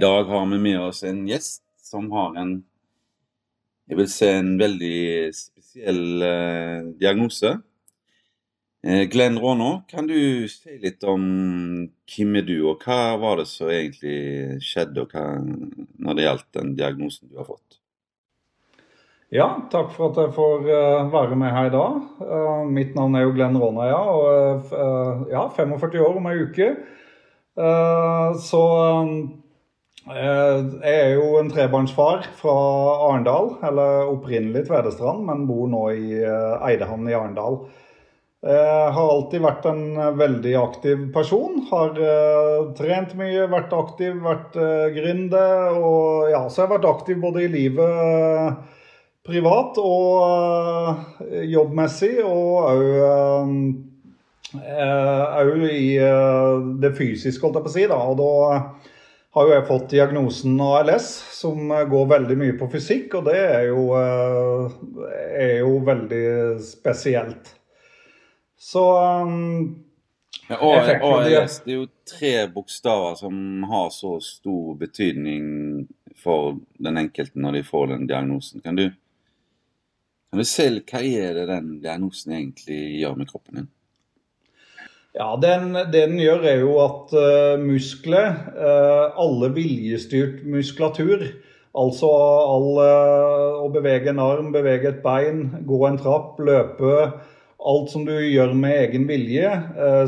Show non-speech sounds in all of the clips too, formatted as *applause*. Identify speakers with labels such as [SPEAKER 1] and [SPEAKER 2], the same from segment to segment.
[SPEAKER 1] dag har vi med oss en gjest som har en jeg vil se en veldig spesiell eh, diagnose. Eh, Glenn Rånå, kan du si litt om hvem er du, og hva var det som egentlig skjedde hva, når det gjaldt den diagnosen du har fått?
[SPEAKER 2] Ja, takk for at jeg får uh, være med her i dag. Uh, mitt navn er jo Glenn Råna, ja. Og uh, ja, 45 år om ei uke. så jeg er jo en trebarnsfar fra Arendal, eller opprinnelig Tvedestrand, men bor nå i Eidehamn i Arendal. Jeg har alltid vært en veldig aktiv person. Har trent mye, vært aktiv, vært gründer. Og ja, så jeg har vært aktiv både i livet privat og jobbmessig, og òg i det fysiske, holdt jeg på å si. Da. Og da har jo jeg fått diagnosen ALS, som går veldig mye på fysikk, og det er jo, er jo veldig spesielt. Så um,
[SPEAKER 1] ja, ALS det er jo tre bokstaver som har så stor betydning for den enkelte når de får den diagnosen. Kan du kan du se hva er det den diagnosen egentlig gjør med kroppen din?
[SPEAKER 2] Ja, den, den gjør, er jo at uh, muskler, uh, alle viljestyrt muskulatur, altså all, uh, å bevege en arm, bevege et bein, gå en trapp, løpe Alt som du gjør med egen vilje,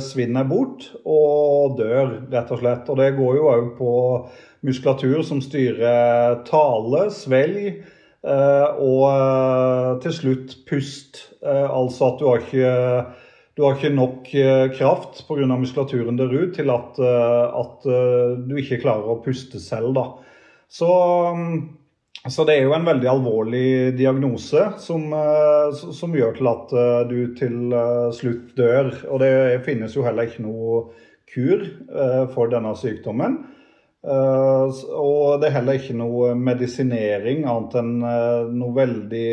[SPEAKER 2] svinner bort og dør, rett og slett. Og det går jo òg på muskulatur som styrer tale, svelg Eh, og eh, til slutt pust. Eh, altså at du har ikke, du har ikke nok kraft pga. muskulaturen der ut til at, at, du ikke klarer å puste selv. Da. Så, så det er jo en veldig alvorlig diagnose som, som gjør til at du til slutt dør. Og det finnes jo heller ikke noe kur for denne sykdommen. Og det er heller ikke noe medisinering annet enn noe veldig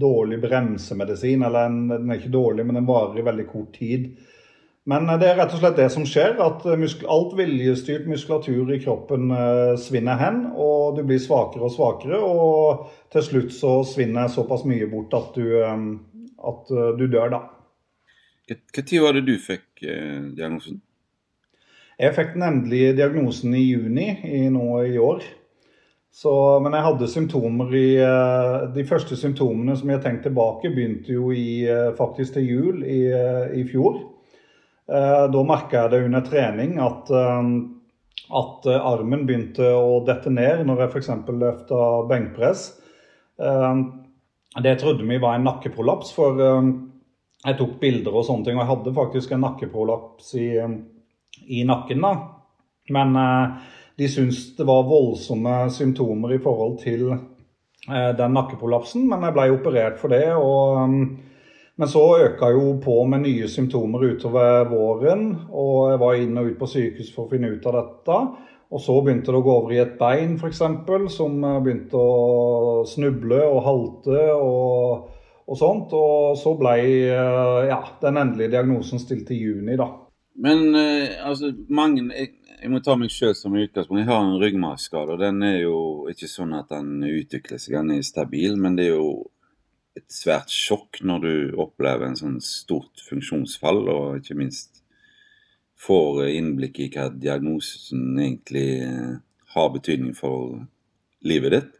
[SPEAKER 2] dårlig bremsemedisin. Eller en, den er ikke dårlig, men den varer i veldig kort tid. Men det er rett og slett det som skjer, at alt viljestyrt muskulatur i kroppen svinner hen. Og du blir svakere og svakere, og til slutt så svinner såpass mye bort at du, at du dør, da.
[SPEAKER 1] Når var det du fikk diagnosen?
[SPEAKER 2] Jeg fikk den endelige diagnosen i juni i, nå i år. Så, men jeg hadde symptomer i eh, De første symptomene som jeg har tenkt tilbake, begynte jo i, eh, faktisk til jul i, eh, i fjor. Da merka jeg det under trening at, at armen begynte å dette ned når jeg f.eks. løfta benkpress. Det trodde vi var en nakkeprolaps, for jeg tok bilder og sånne ting. Og jeg hadde faktisk en nakkeprolaps i i nakken. da. Men eh, de syntes det var voldsomme symptomer i forhold til eh, den nakkeprolapsen, men jeg ble operert for det. og... Mm, men så øka jo på med nye symptomer utover våren, og jeg var inn og ut på sykehus for å finne ut av dette. Og så begynte det å gå over i et bein, f.eks., som eh, begynte å snuble og halte og, og sånt. Og så ble ja, den endelige diagnosen stilt i juni, da.
[SPEAKER 1] Men eh, altså, mange jeg, må ta meg sjøl som utgangspunkt. Jeg har en ryggmargskade, og den er jo ikke sånn at den utvikler seg, den er stabil. Men det er jo et svært sjokk når du opplever en sånn stort funksjonsfall, og ikke minst får innblikk i hva diagnosen egentlig eh, har betydning for livet ditt.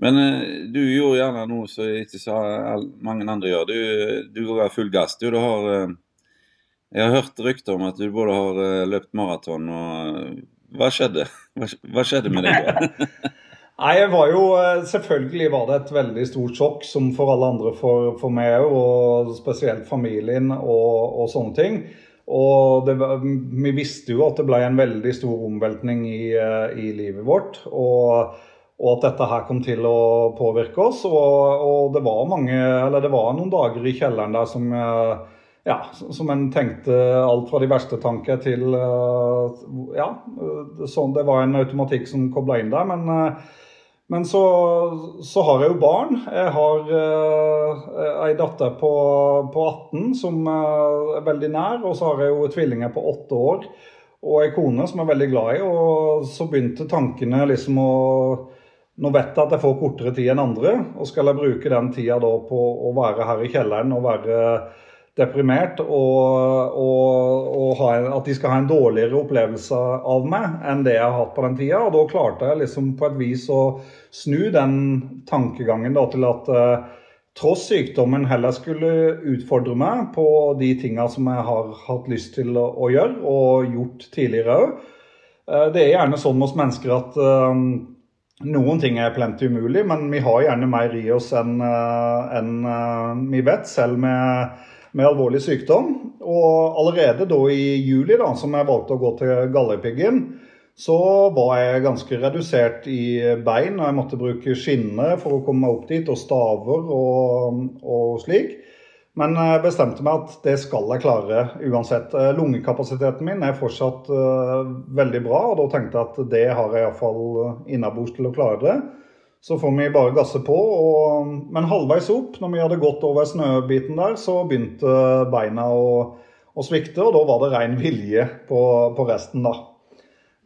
[SPEAKER 1] Men eh, du gjorde gjerne noe som ikke så mange andre gjør. Du, du går full gass. Du, du har eh, jeg har hørt rykter om at du både har uh, løpt maraton og uh, Hva skjedde? *laughs* Hva, skjedde med deg? *laughs*
[SPEAKER 2] Nei, jeg var jo, eh, Selvfølgelig var det et veldig stort sjokk, som for alle andre for, for meg og spesielt familien og, og sånne ting. Og det, vi visste jo at det ble en veldig stor omveltning i, i livet vårt. Og, og, at dette her kom til å påvirke oss. Og, og det var mange, det var noen dager i kjelleren der som ja, som en tenkte alt fra de verste tanker til eh, Ja, sånn, det var en automatikk som kobla inn der. Men, eh, men så, så, har jeg jo barn. Jeg har uh, ei datter på, på 18 som er veldig nær, og så har jeg jo tvillinger på åtte år. og ei kone som jeg er veldig glad i. Og så begynte tankene liksom å Nå vet jeg at jeg får kortere tid enn andre, og skal jeg bruke den tida da på å være her i kjelleren og være deprimert og, og, og en, at de skal ha en dårligere opplevelse av meg enn det jeg har hatt på den tida. Og da klarte jeg liksom på et vis å snu den tankegangen da, til at eh, tross sykdommen heller skulle utfordre meg på de tinga som jeg har hatt lyst til å, å gjøre, og gjort tidligere òg. Uh, det er gjerne sånn hos mennesker at uh, noen ting er plenty umulig, men vi har gjerne mer i oss enn en, vi vet, selv med med alvorlig sykdom. Og allerede da i juli, da, som jeg valgte å gå til Galdhøpiggen, så var jeg ganske redusert i bein, og jeg måtte bruke skinne for å komme meg opp dit, og staver og, og slik. Men jeg bestemte meg at det skal jeg klare uansett. Lungekapasiteten min er fortsatt uh, veldig bra, og da tenkte jeg at det har jeg iallfall innabords til å klare det. Så får vi bare gasse på. Og, men halvveis opp, når vi hadde gått over snøbiten der, så begynte beina å, å svikte, og da var det ren vilje på, på, resten, da.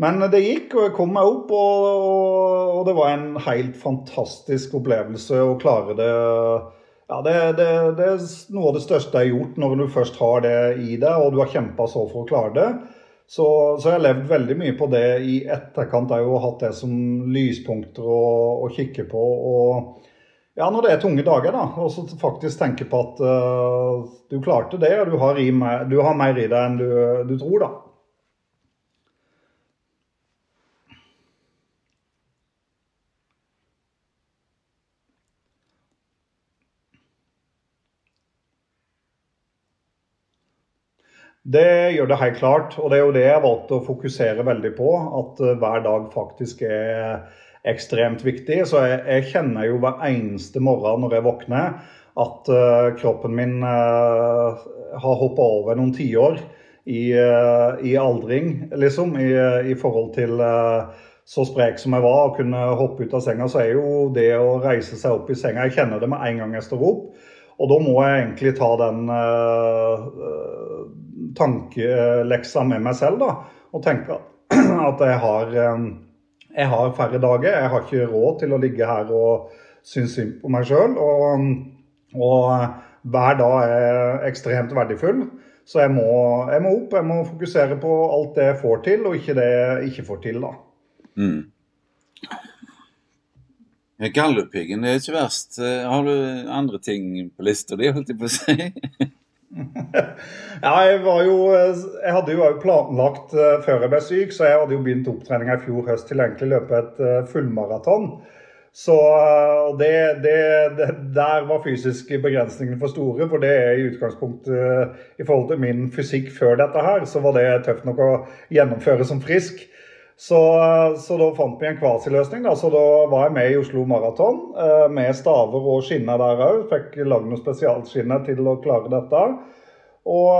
[SPEAKER 2] Men det gikk, og jeg kom meg opp, og, og det var en helt fantastisk opplevelse å klare det. Ja, det, det, det, er noe av det største jeg har gjort når du først har det i deg, og du har kjempa så for å klare det. Så, så, jeg har levd veldig mye på det i etterkant Jeg har jo hatt det som lyspunkter å, å, kikke på. Og ja, når det er tunge dager, da, og så faktisk tenke på at uh, du klarte det, og du har, i, du har mer i deg enn du, du tror, da. Det gjør det helt klart, og det er jo det jeg valgte å fokusere veldig på. At eh, hver dag faktisk er ekstremt viktig. Så jeg, jeg kjenner jo hver eneste morgen når jeg våkner at uh, kroppen min uh, har hoppa over noen tiår i, uh, i aldring, liksom. I, i forhold til så sprek som jeg var og kunne hoppe ut av senga, så er jo det å reise seg opp i senga Jeg kjenner det med en gang jeg står opp. Og da må jeg egentlig ta den tankeleksa med meg selv da, og tenke *clears throat* at jeg har, eh, jeg har, færre dager. Jeg har ikke råd til å ligge her og synes synd på meg sjøl. Og, og, hver dag er ekstremt verdifull. Så jeg må, jeg må, opp, jeg må fokusere på alt det jeg får til, og ikke det jeg ikke får til. da. Mm.
[SPEAKER 1] Galdhøpiggen er ikke verst. Har du andre ting på lista di, holdt jeg på å si? *laughs*
[SPEAKER 2] ja, jeg var jo Jeg hadde jo planlagt uh, før jeg ble syk, så jeg hadde jo begynt opptreninga i fjor høst til egentlig løpe et fullmaraton. Så det, det, det, der var fysiske begrensningene for store. For det er i utgangspunktet I forhold til min fysikk før dette her, så var det tøft nok å gjennomføre som frisk. Så, så, da fant vi en kvasiløsning. Så da var jeg med i Oslo Maraton eh, med staver og skinner der òg. Fikk lagd noen spesialskinner til å klare dette. Og,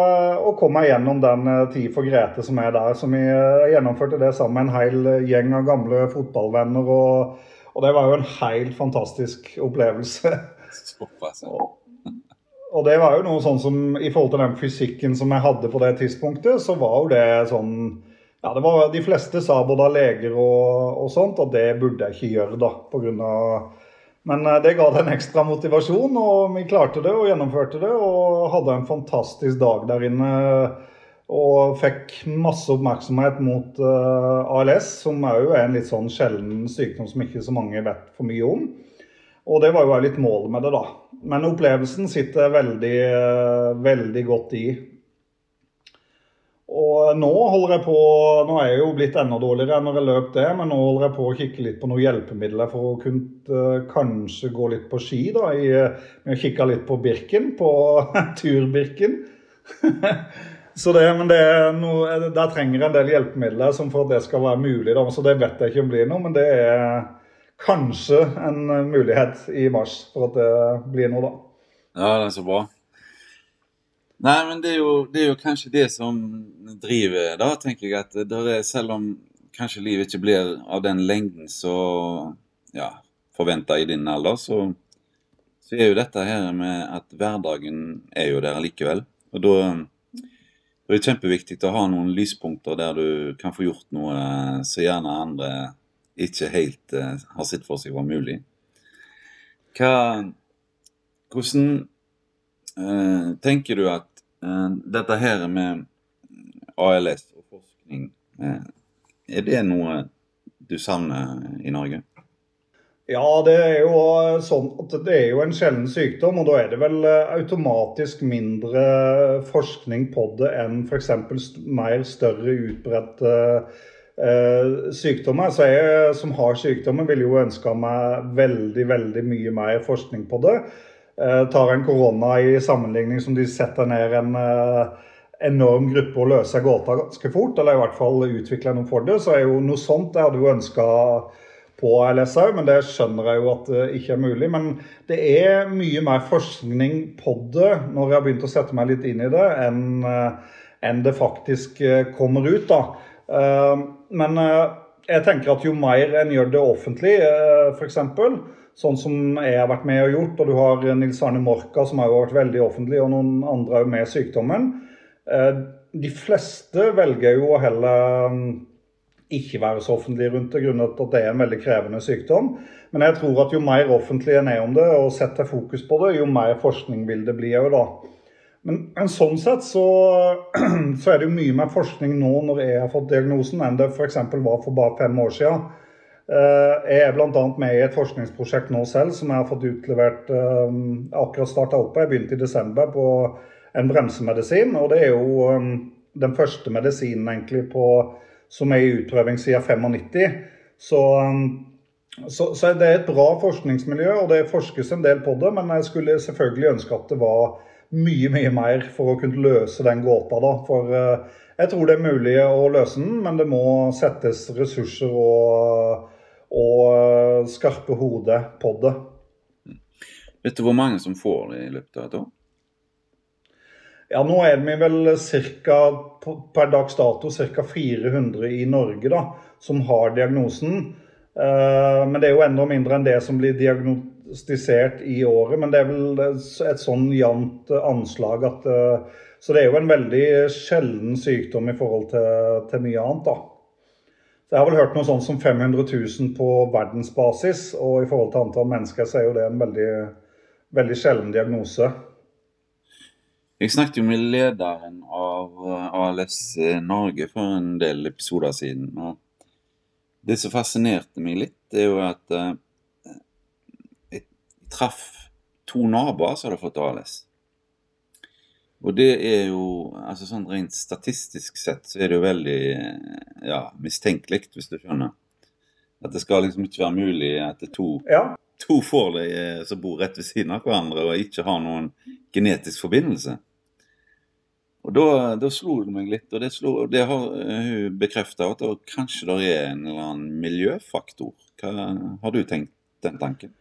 [SPEAKER 2] og kom meg gjennom den eh, Tid for Grete som er der. Så vi eh, gjennomførte det sammen med en hel gjeng av gamle fotballvenner. Og, og det var jo en helt fantastisk opplevelse. og det var jo noe sånn som I forhold til den fysikken som jeg hadde på det tidspunktet, så var jo det sånn ja, det var De fleste sa både av leger og, og, sånt at det burde jeg ikke gjøre, da. På grunn av, men eh, det ga det en ekstra motivasjon, og vi klarte det og gjennomførte det. Og hadde en fantastisk dag der inne. Og fikk masse oppmerksomhet mot uh, eh, ALS, som òg er en litt sånn sjelden sykdom som ikke så mange vet for mye om. Og det var jo litt målet med det, da. Men opplevelsen sitter veldig, uh, veldig godt i. Og nå holder jeg på Nå er jeg jo blitt enda dårligere enn når jeg løp det, men nå holder jeg på å kikke litt på noen hjelpemidler for å kunne uh, kanskje gå litt på ski. da, i, med å kikke litt på Birken, på *laughs* turbirken. *laughs* så det, men det noe, der trenger jeg en del hjelpemidler som for at det skal være mulig. da, Så det vet jeg ikke om blir noe, men det er kanskje en mulighet i mars for at det blir noe, da.
[SPEAKER 1] Ja, det er så bra. Nei, men det er, jo, det er, jo, kanskje det som driver, da, tenker jeg. At er, selv om kanskje livet ikke blir av den lengden som ja, forventa i din alder, så, så, er jo dette her med at hverdagen er jo der likevel. Og da Det er kjempeviktig å ha noen lyspunkter der du kan få gjort noe som gjerne andre ikke helt uh, har sett for seg var mulig. Hva, hvordan øh, tenker du at dette her med ALS og forskning, er det noe du savner i Norge?
[SPEAKER 2] Ja, det er jo sånn at det er jo en sjelden sykdom, og da er det vel eh, automatisk mindre forskning på det enn f.eks. mer større utbredte eh, sykdommer. Så jeg som har sykdommen, ville jo ønska meg veldig, veldig mye mer forskning på det. Eh, tar en korona i sammenligning som de setter ned en eh, enorm gruppe og løser gåta ganske fort, eller i hvert fall utvikler noe for det, så er jo noe sånt jeg hadde jo ønska på ALS òg, men det skjønner jeg jo at det ikke er mulig. Men det er mye mer forskning på det når jeg har begynt å sette meg litt inn i det, enn, eh, enn det faktisk eh, kommer ut. da. Eh, men jeg tenker at jo mer en gjør det offentlig, f.eks., sånn som jeg har vært med og gjort, og du har Nils Arne Morka som har vært veldig offentlig, og noen andre òg med sykdommen De fleste velger jo å heller ikke være så offentlig rundt det, grunnet at det er en veldig krevende sykdom. Men jeg tror at jo mer offentlig en er om det og setter fokus på det, jo mer forskning vil det bli òg, da. Men, men, sånn sett så, *clears throat* så, er det jo mye mer forskning nå når jeg har fått diagnosen, enn det f.eks. var for bare fem år siden. Eh, jeg er bl.a. med i et forskningsprosjekt nå selv som jeg har fått utlevert eh, akkurat starta opp. Jeg begynte i desember på en bremsemedisin, og det er jo eh, den første medisinen egentlig på som er i utprøving siden 95. Så, så, så, det er et bra forskningsmiljø, og det forskes en del på det. Men jeg skulle selvfølgelig ønske at det var mye, mye mer for å kunne løse den gåta. da, For jeg tror det er mulig å løse den, men det må settes ressurser og, og skarpe hodet på det.
[SPEAKER 1] Vet du hvor mange som får det i løpet av et år?
[SPEAKER 2] Ja, nå er vi vel ca. per dags dato ca. 400 i Norge da, som har diagnosen. Eh, men det er jo enda mindre enn det som blir diagnostisert i året. Men det er vel et sånn jevnt anslag at eh, Så det er jo en veldig sjelden sykdom i forhold til, til mye annet, da. Jeg har vel hørt noe sånt som 500 000 på verdensbasis, og i forhold til antall mennesker så er jo det en veldig, veldig sjelden diagnose.
[SPEAKER 1] Jeg snakket jo med lederen av eh, ALS Norge for en del episoder siden. og Det som fascinerte meg litt, er jo at uh, jeg traff to naboer som hadde fått ALS. Og det er jo altså sånn Rent statistisk sett så er det jo veldig ja, mistenkelig, hvis du skjønner. At det skal liksom ikke være mulig at det to, ja. to får det eh, som bor rett ved siden av hverandre og ikke har noen genetisk forbindelse. Og da, da slo det meg litt, og det, slo, det har eh, hun bekrefta, at det, kanskje det er en eller annen miljøfaktor. Hva, har du tenkt den tanken?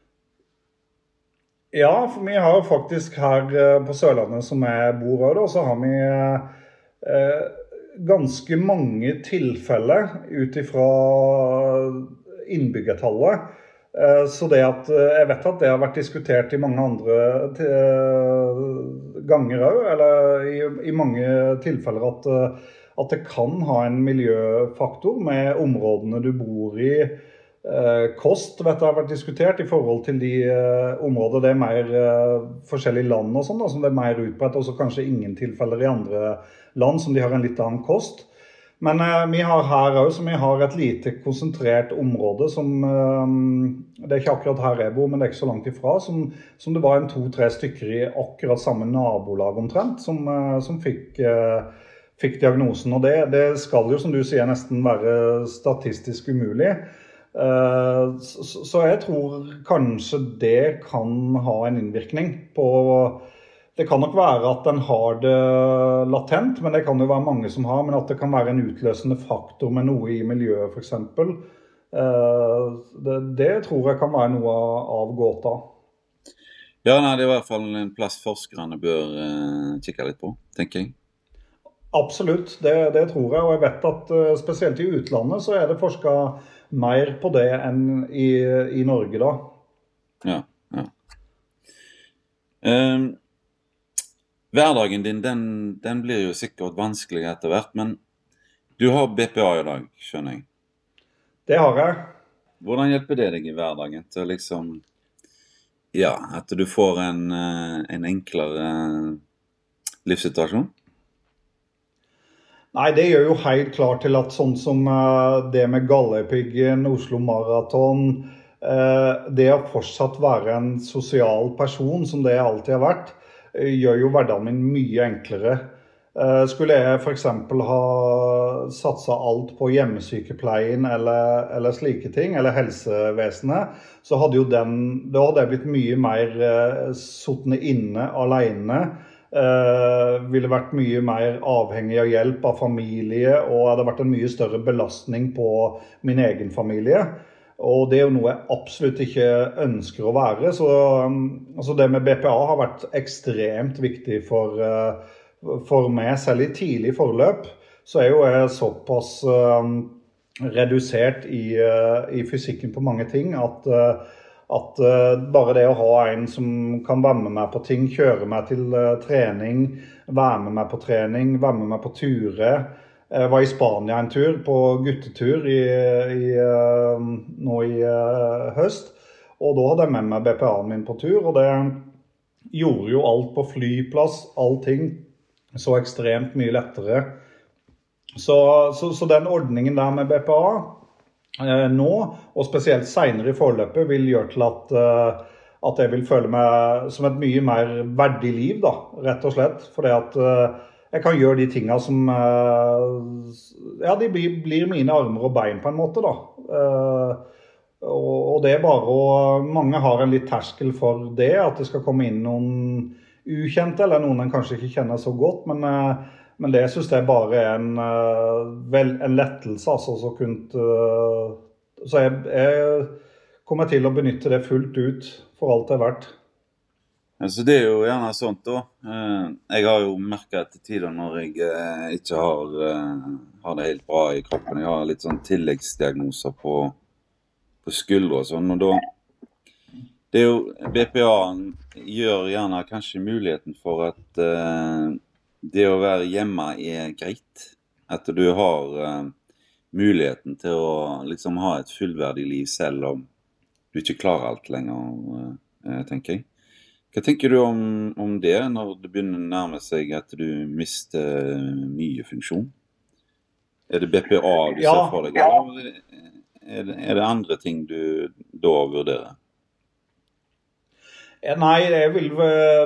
[SPEAKER 2] Ja, for vi har faktisk her eh, på Sørlandet, som jeg bor òg, så har vi eh, ganske mange tilfeller ut ifra innbyggertallet Eh, så det at eh, Jeg vet at det har vært diskutert i mange andre ganger òg, eller i, i, mange tilfeller at, at, det kan ha en miljøfaktor med områdene du bor i. Kost vet jeg har vært diskutert i forhold til de områder det er mer forskjellige land og sånn, som det er mer utbredt, og så kanskje ingen tilfeller i andre land som de har en litt annen kost. Men uh, vi har her òg, så vi har et lite konsentrert område som eh, Det er ikke akkurat her jeg bor, men det er ikke så langt ifra. Som, som det var en to-tre stykker i akkurat samme nabolag omtrent, som, eh, som fikk, eh, fikk, diagnosen. Og det, det, skal jo, som du sier, nesten være statistisk umulig. Eh, så, jeg tror kanskje det kan ha en innvirkning på det kan nok være at den har det latent, men det kan jo være mange som har. Men at det kan være en utløsende faktor med noe i miljøet, f.eks. Eh, det, det tror jeg kan være noe av gåta.
[SPEAKER 1] Ja, nei, Det er i hvert fall en plass forskerne bør uh, kikke litt på, tenker jeg.
[SPEAKER 2] Absolutt, det, det, tror jeg. Og jeg vet at spesielt i utlandet så er det forska mer på det enn i, i Norge, da.
[SPEAKER 1] Ja, ja. Um, Hverdagen din den, den blir jo sikkert vanskelig etter hvert, men du har BPA i dag, skjønner jeg?
[SPEAKER 2] Det har jeg.
[SPEAKER 1] Hvordan hjelper det deg i hverdagen til liksom Ja, at du får en, eh, en enklere livssituasjon?
[SPEAKER 2] Nei, det gjør jo helt klart til at sånn som eh, det med Galdhøpiggen, Oslo Maraton eh, Det å fortsatt være en sosial person, som det jeg alltid har vært, gjør jo hverdagen min mye enklere. Skulle jeg f.eks. ha satsa alt på hjemmesykepleien eller, eller, slike ting, eller helsevesenet, så hadde jo den Da hadde jeg blitt mye mer sittende inne alene Uh, ville vært mye mer avhengig av hjelp av familie og hadde vært en mye større belastning på min egen familie. Og det er jo noe jeg absolutt ikke ønsker å være. Så um, altså det med BPA har vært ekstremt viktig for, uh, for meg, selv i tidlig forløp. Så er jo jeg såpass uh, redusert i, i, fysikken på mange ting at at uh, bare det å ha en som kan være med meg på ting, kjøre meg til uh, trening, være med meg på trening, være med meg på turer. Jeg var i Spania en tur, på guttetur i, i, uh, nå i høst. Og da hadde jeg med meg BPA-en min på tur, og det gjorde jo alt på flyplass, allting, så ekstremt mye lettere. Så, så, så den ordningen der med BPA Eh, nå, og spesielt seinere i forløpet, vil gjøre til at, eh, at jeg vil føle meg som et mye mer verdig liv, da, rett og slett. Fordi at eh, jeg kan gjøre de tinga som Ja, de blir, mine armer og bein, på en måte, da. Og, det er bare å Mange har en litt terskel for det, at det skal komme inn noen ukjente, eller noen en kanskje ikke kjenner så godt. men men det syns jeg bare er en, uh, vel, en lettelse, altså. Så, kunt, uh, så jeg, jeg, kommer til å benytte det fullt ut for alt det er verdt.
[SPEAKER 1] Altså, det er jo gjerne sånt, da. Uh, jeg har jo merka etter tider når jeg ikke har, har, det helt bra i kroppen. Jeg har litt sånn tilleggsdiagnoser på, på skuldra og sånn. og da det er jo BPA gjør gjerne kanskje muligheten for at det å være hjemme er greit. At du har uh, muligheten til å liksom ha et fullverdig liv selv om du ikke klarer alt lenger, uh, tenker jeg. Hva tenker du om, om, det, når det begynner å nærme seg at du mister mye funksjon? Er det BPA du ja. ser for deg, eller er det, er det andre ting du da vurderer?
[SPEAKER 2] Eh, nei, jeg vil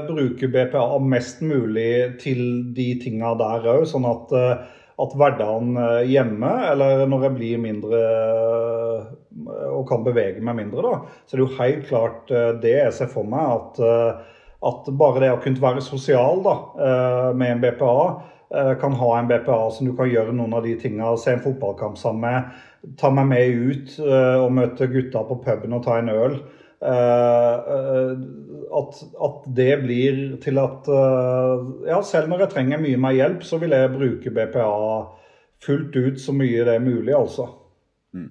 [SPEAKER 2] bruke BPA mest mulig til de tinga der òg. Sånn at, eh, at, hverdagen eh, hjemme, eller når jeg blir mindre og kan bevege meg mindre, da, så er det jo helt klart det jeg ser for meg. At, at bare det å kunne være sosial da, med en BPA kan ha en BPA som du kan gjøre noen av de tinga. Se en fotballkamp sammen med, ta meg med ut og møte gutta på puben og ta en øl. At, at, det blir til at ja, selv når jeg trenger mye mer hjelp, så vil jeg bruke BPA fullt ut så mye det er mulig, altså. Mm.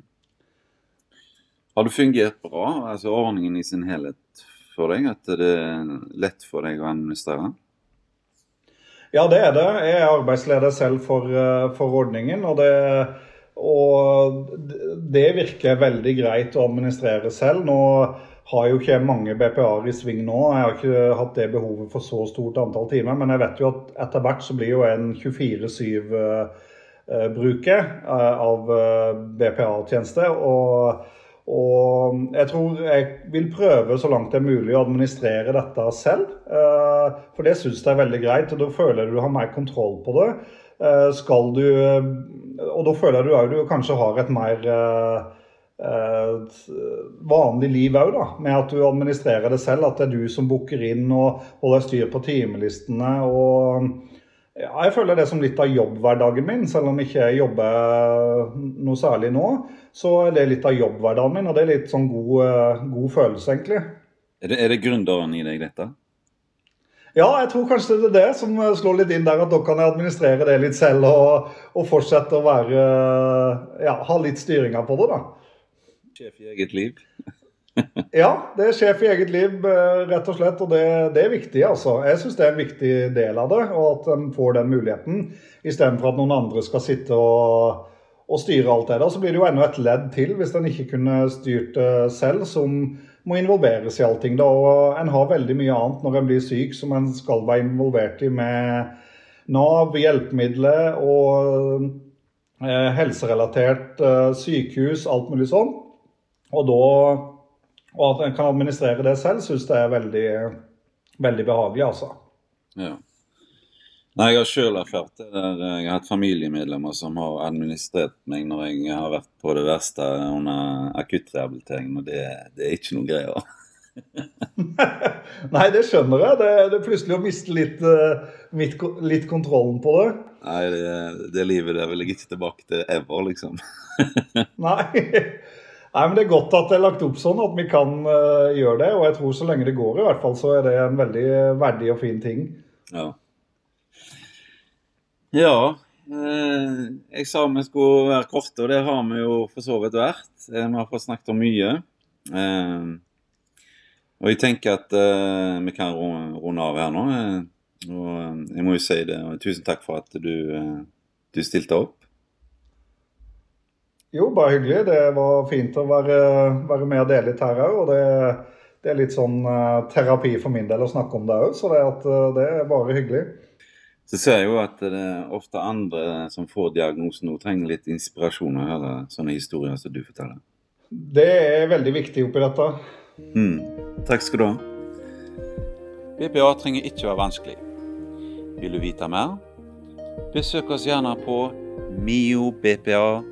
[SPEAKER 1] Har det fungert bra, altså ordningen i sin helhet for deg? At det er lett for deg å administrere?
[SPEAKER 2] Ja, det er det. Jeg er arbeidsleder selv for, for ordningen. og det og det virker veldig greit å administrere selv. Nå har jo ikke mange BPA-er i sving nå. Jeg har ikke hatt det behovet for så stort antall timer. Men jeg vet jo at etter hvert så blir jo en 24-7-bruker eh, eh, av eh, BPA-tjeneste. Og, og, jeg tror jeg vil prøve så langt det er mulig å administrere dette selv. For det syns jeg er veldig greit, og da føler jeg du har mer kontroll på det. Skal du Og da føler du du kanskje har et mer vanlig liv òg, med at du administrerer det selv. At det er du som booker inn og holder styr på timelistene. og ja, Jeg føler det som litt av jobbhverdagen min, selv om jeg ikke jobber noe særlig nå. Så er det litt av jobbhverdagen min, og det er litt sånn god, god følelse, egentlig.
[SPEAKER 1] Er det, er det gründeren i deg, dette?
[SPEAKER 2] Ja, jeg tror kanskje det er det som slår litt inn der, at da kan jeg administrere det litt selv og, og fortsette å være Ja, ha litt styringa på det, da
[SPEAKER 1] sjef i eget liv. *laughs*
[SPEAKER 2] Ja, det er sjef i eget liv, eh, rett og slett. Og det, det er viktig, altså. Jeg syns det er en viktig del av det, og at en får den muligheten. Istedenfor at noen andre skal sitte og, og styre alt det der. Så blir det jo enda et ledd til, hvis en ikke kunne styrt det selv, som må involveres i allting. Da. Og en har veldig mye annet når en blir syk som en skal være involvert i med Nav, hjelpemidler og eh, helserelatert eh, sykehus, alt mulig sånn. Og, da, og at en kan administrere det selv, syns jeg er veldig, veldig behagelig, altså.
[SPEAKER 1] Ja. Nei, jeg har sjøl erfart det. Der jeg har hatt familiemedlemmer som har administrert meg når jeg har vært på det verste under akuttrehabiliteringen, og det, det er ikke noe greier. *laughs*
[SPEAKER 2] Nei, det skjønner jeg. Det, det er plutselig å miste litt, mitt, litt kontrollen på det.
[SPEAKER 1] Nei, det, det livet der vil jeg ikke tilbake til ever, liksom. *laughs*
[SPEAKER 2] Nei. Nei, men Det er godt at det er lagt opp sånn at vi kan uh, gjøre det. Og jeg tror så lenge det går, i hvert fall, så er det en veldig verdig og fin ting.
[SPEAKER 1] Ja. Ja. Eh, vi skulle være korte, og det har vi jo for så vidt vært. Eh, vi har fått snakket om mye. Eh, og jeg tenker at vi kan runde av her nå. Og jeg må jo si det, og tusen takk for at du, du stilte opp.
[SPEAKER 2] Jo, bare hyggelig. Det var fint å være, være med og dele litt her òg. Og det, det, er litt sånn uh, terapi for min del å snakke om det òg, så det, at, uh, det, er bare hyggelig.
[SPEAKER 1] Så ser jeg jo at det er ofte andre som får diagnosen nå, trenger litt inspirasjon å høre sånne historier som du forteller.
[SPEAKER 2] Det er veldig viktig oppi dette.
[SPEAKER 1] Mm. Takk skal du ha. BPA trenger ikke være vanskelig. Vil du vite mer? Besøk oss gjerne på mioppa.no.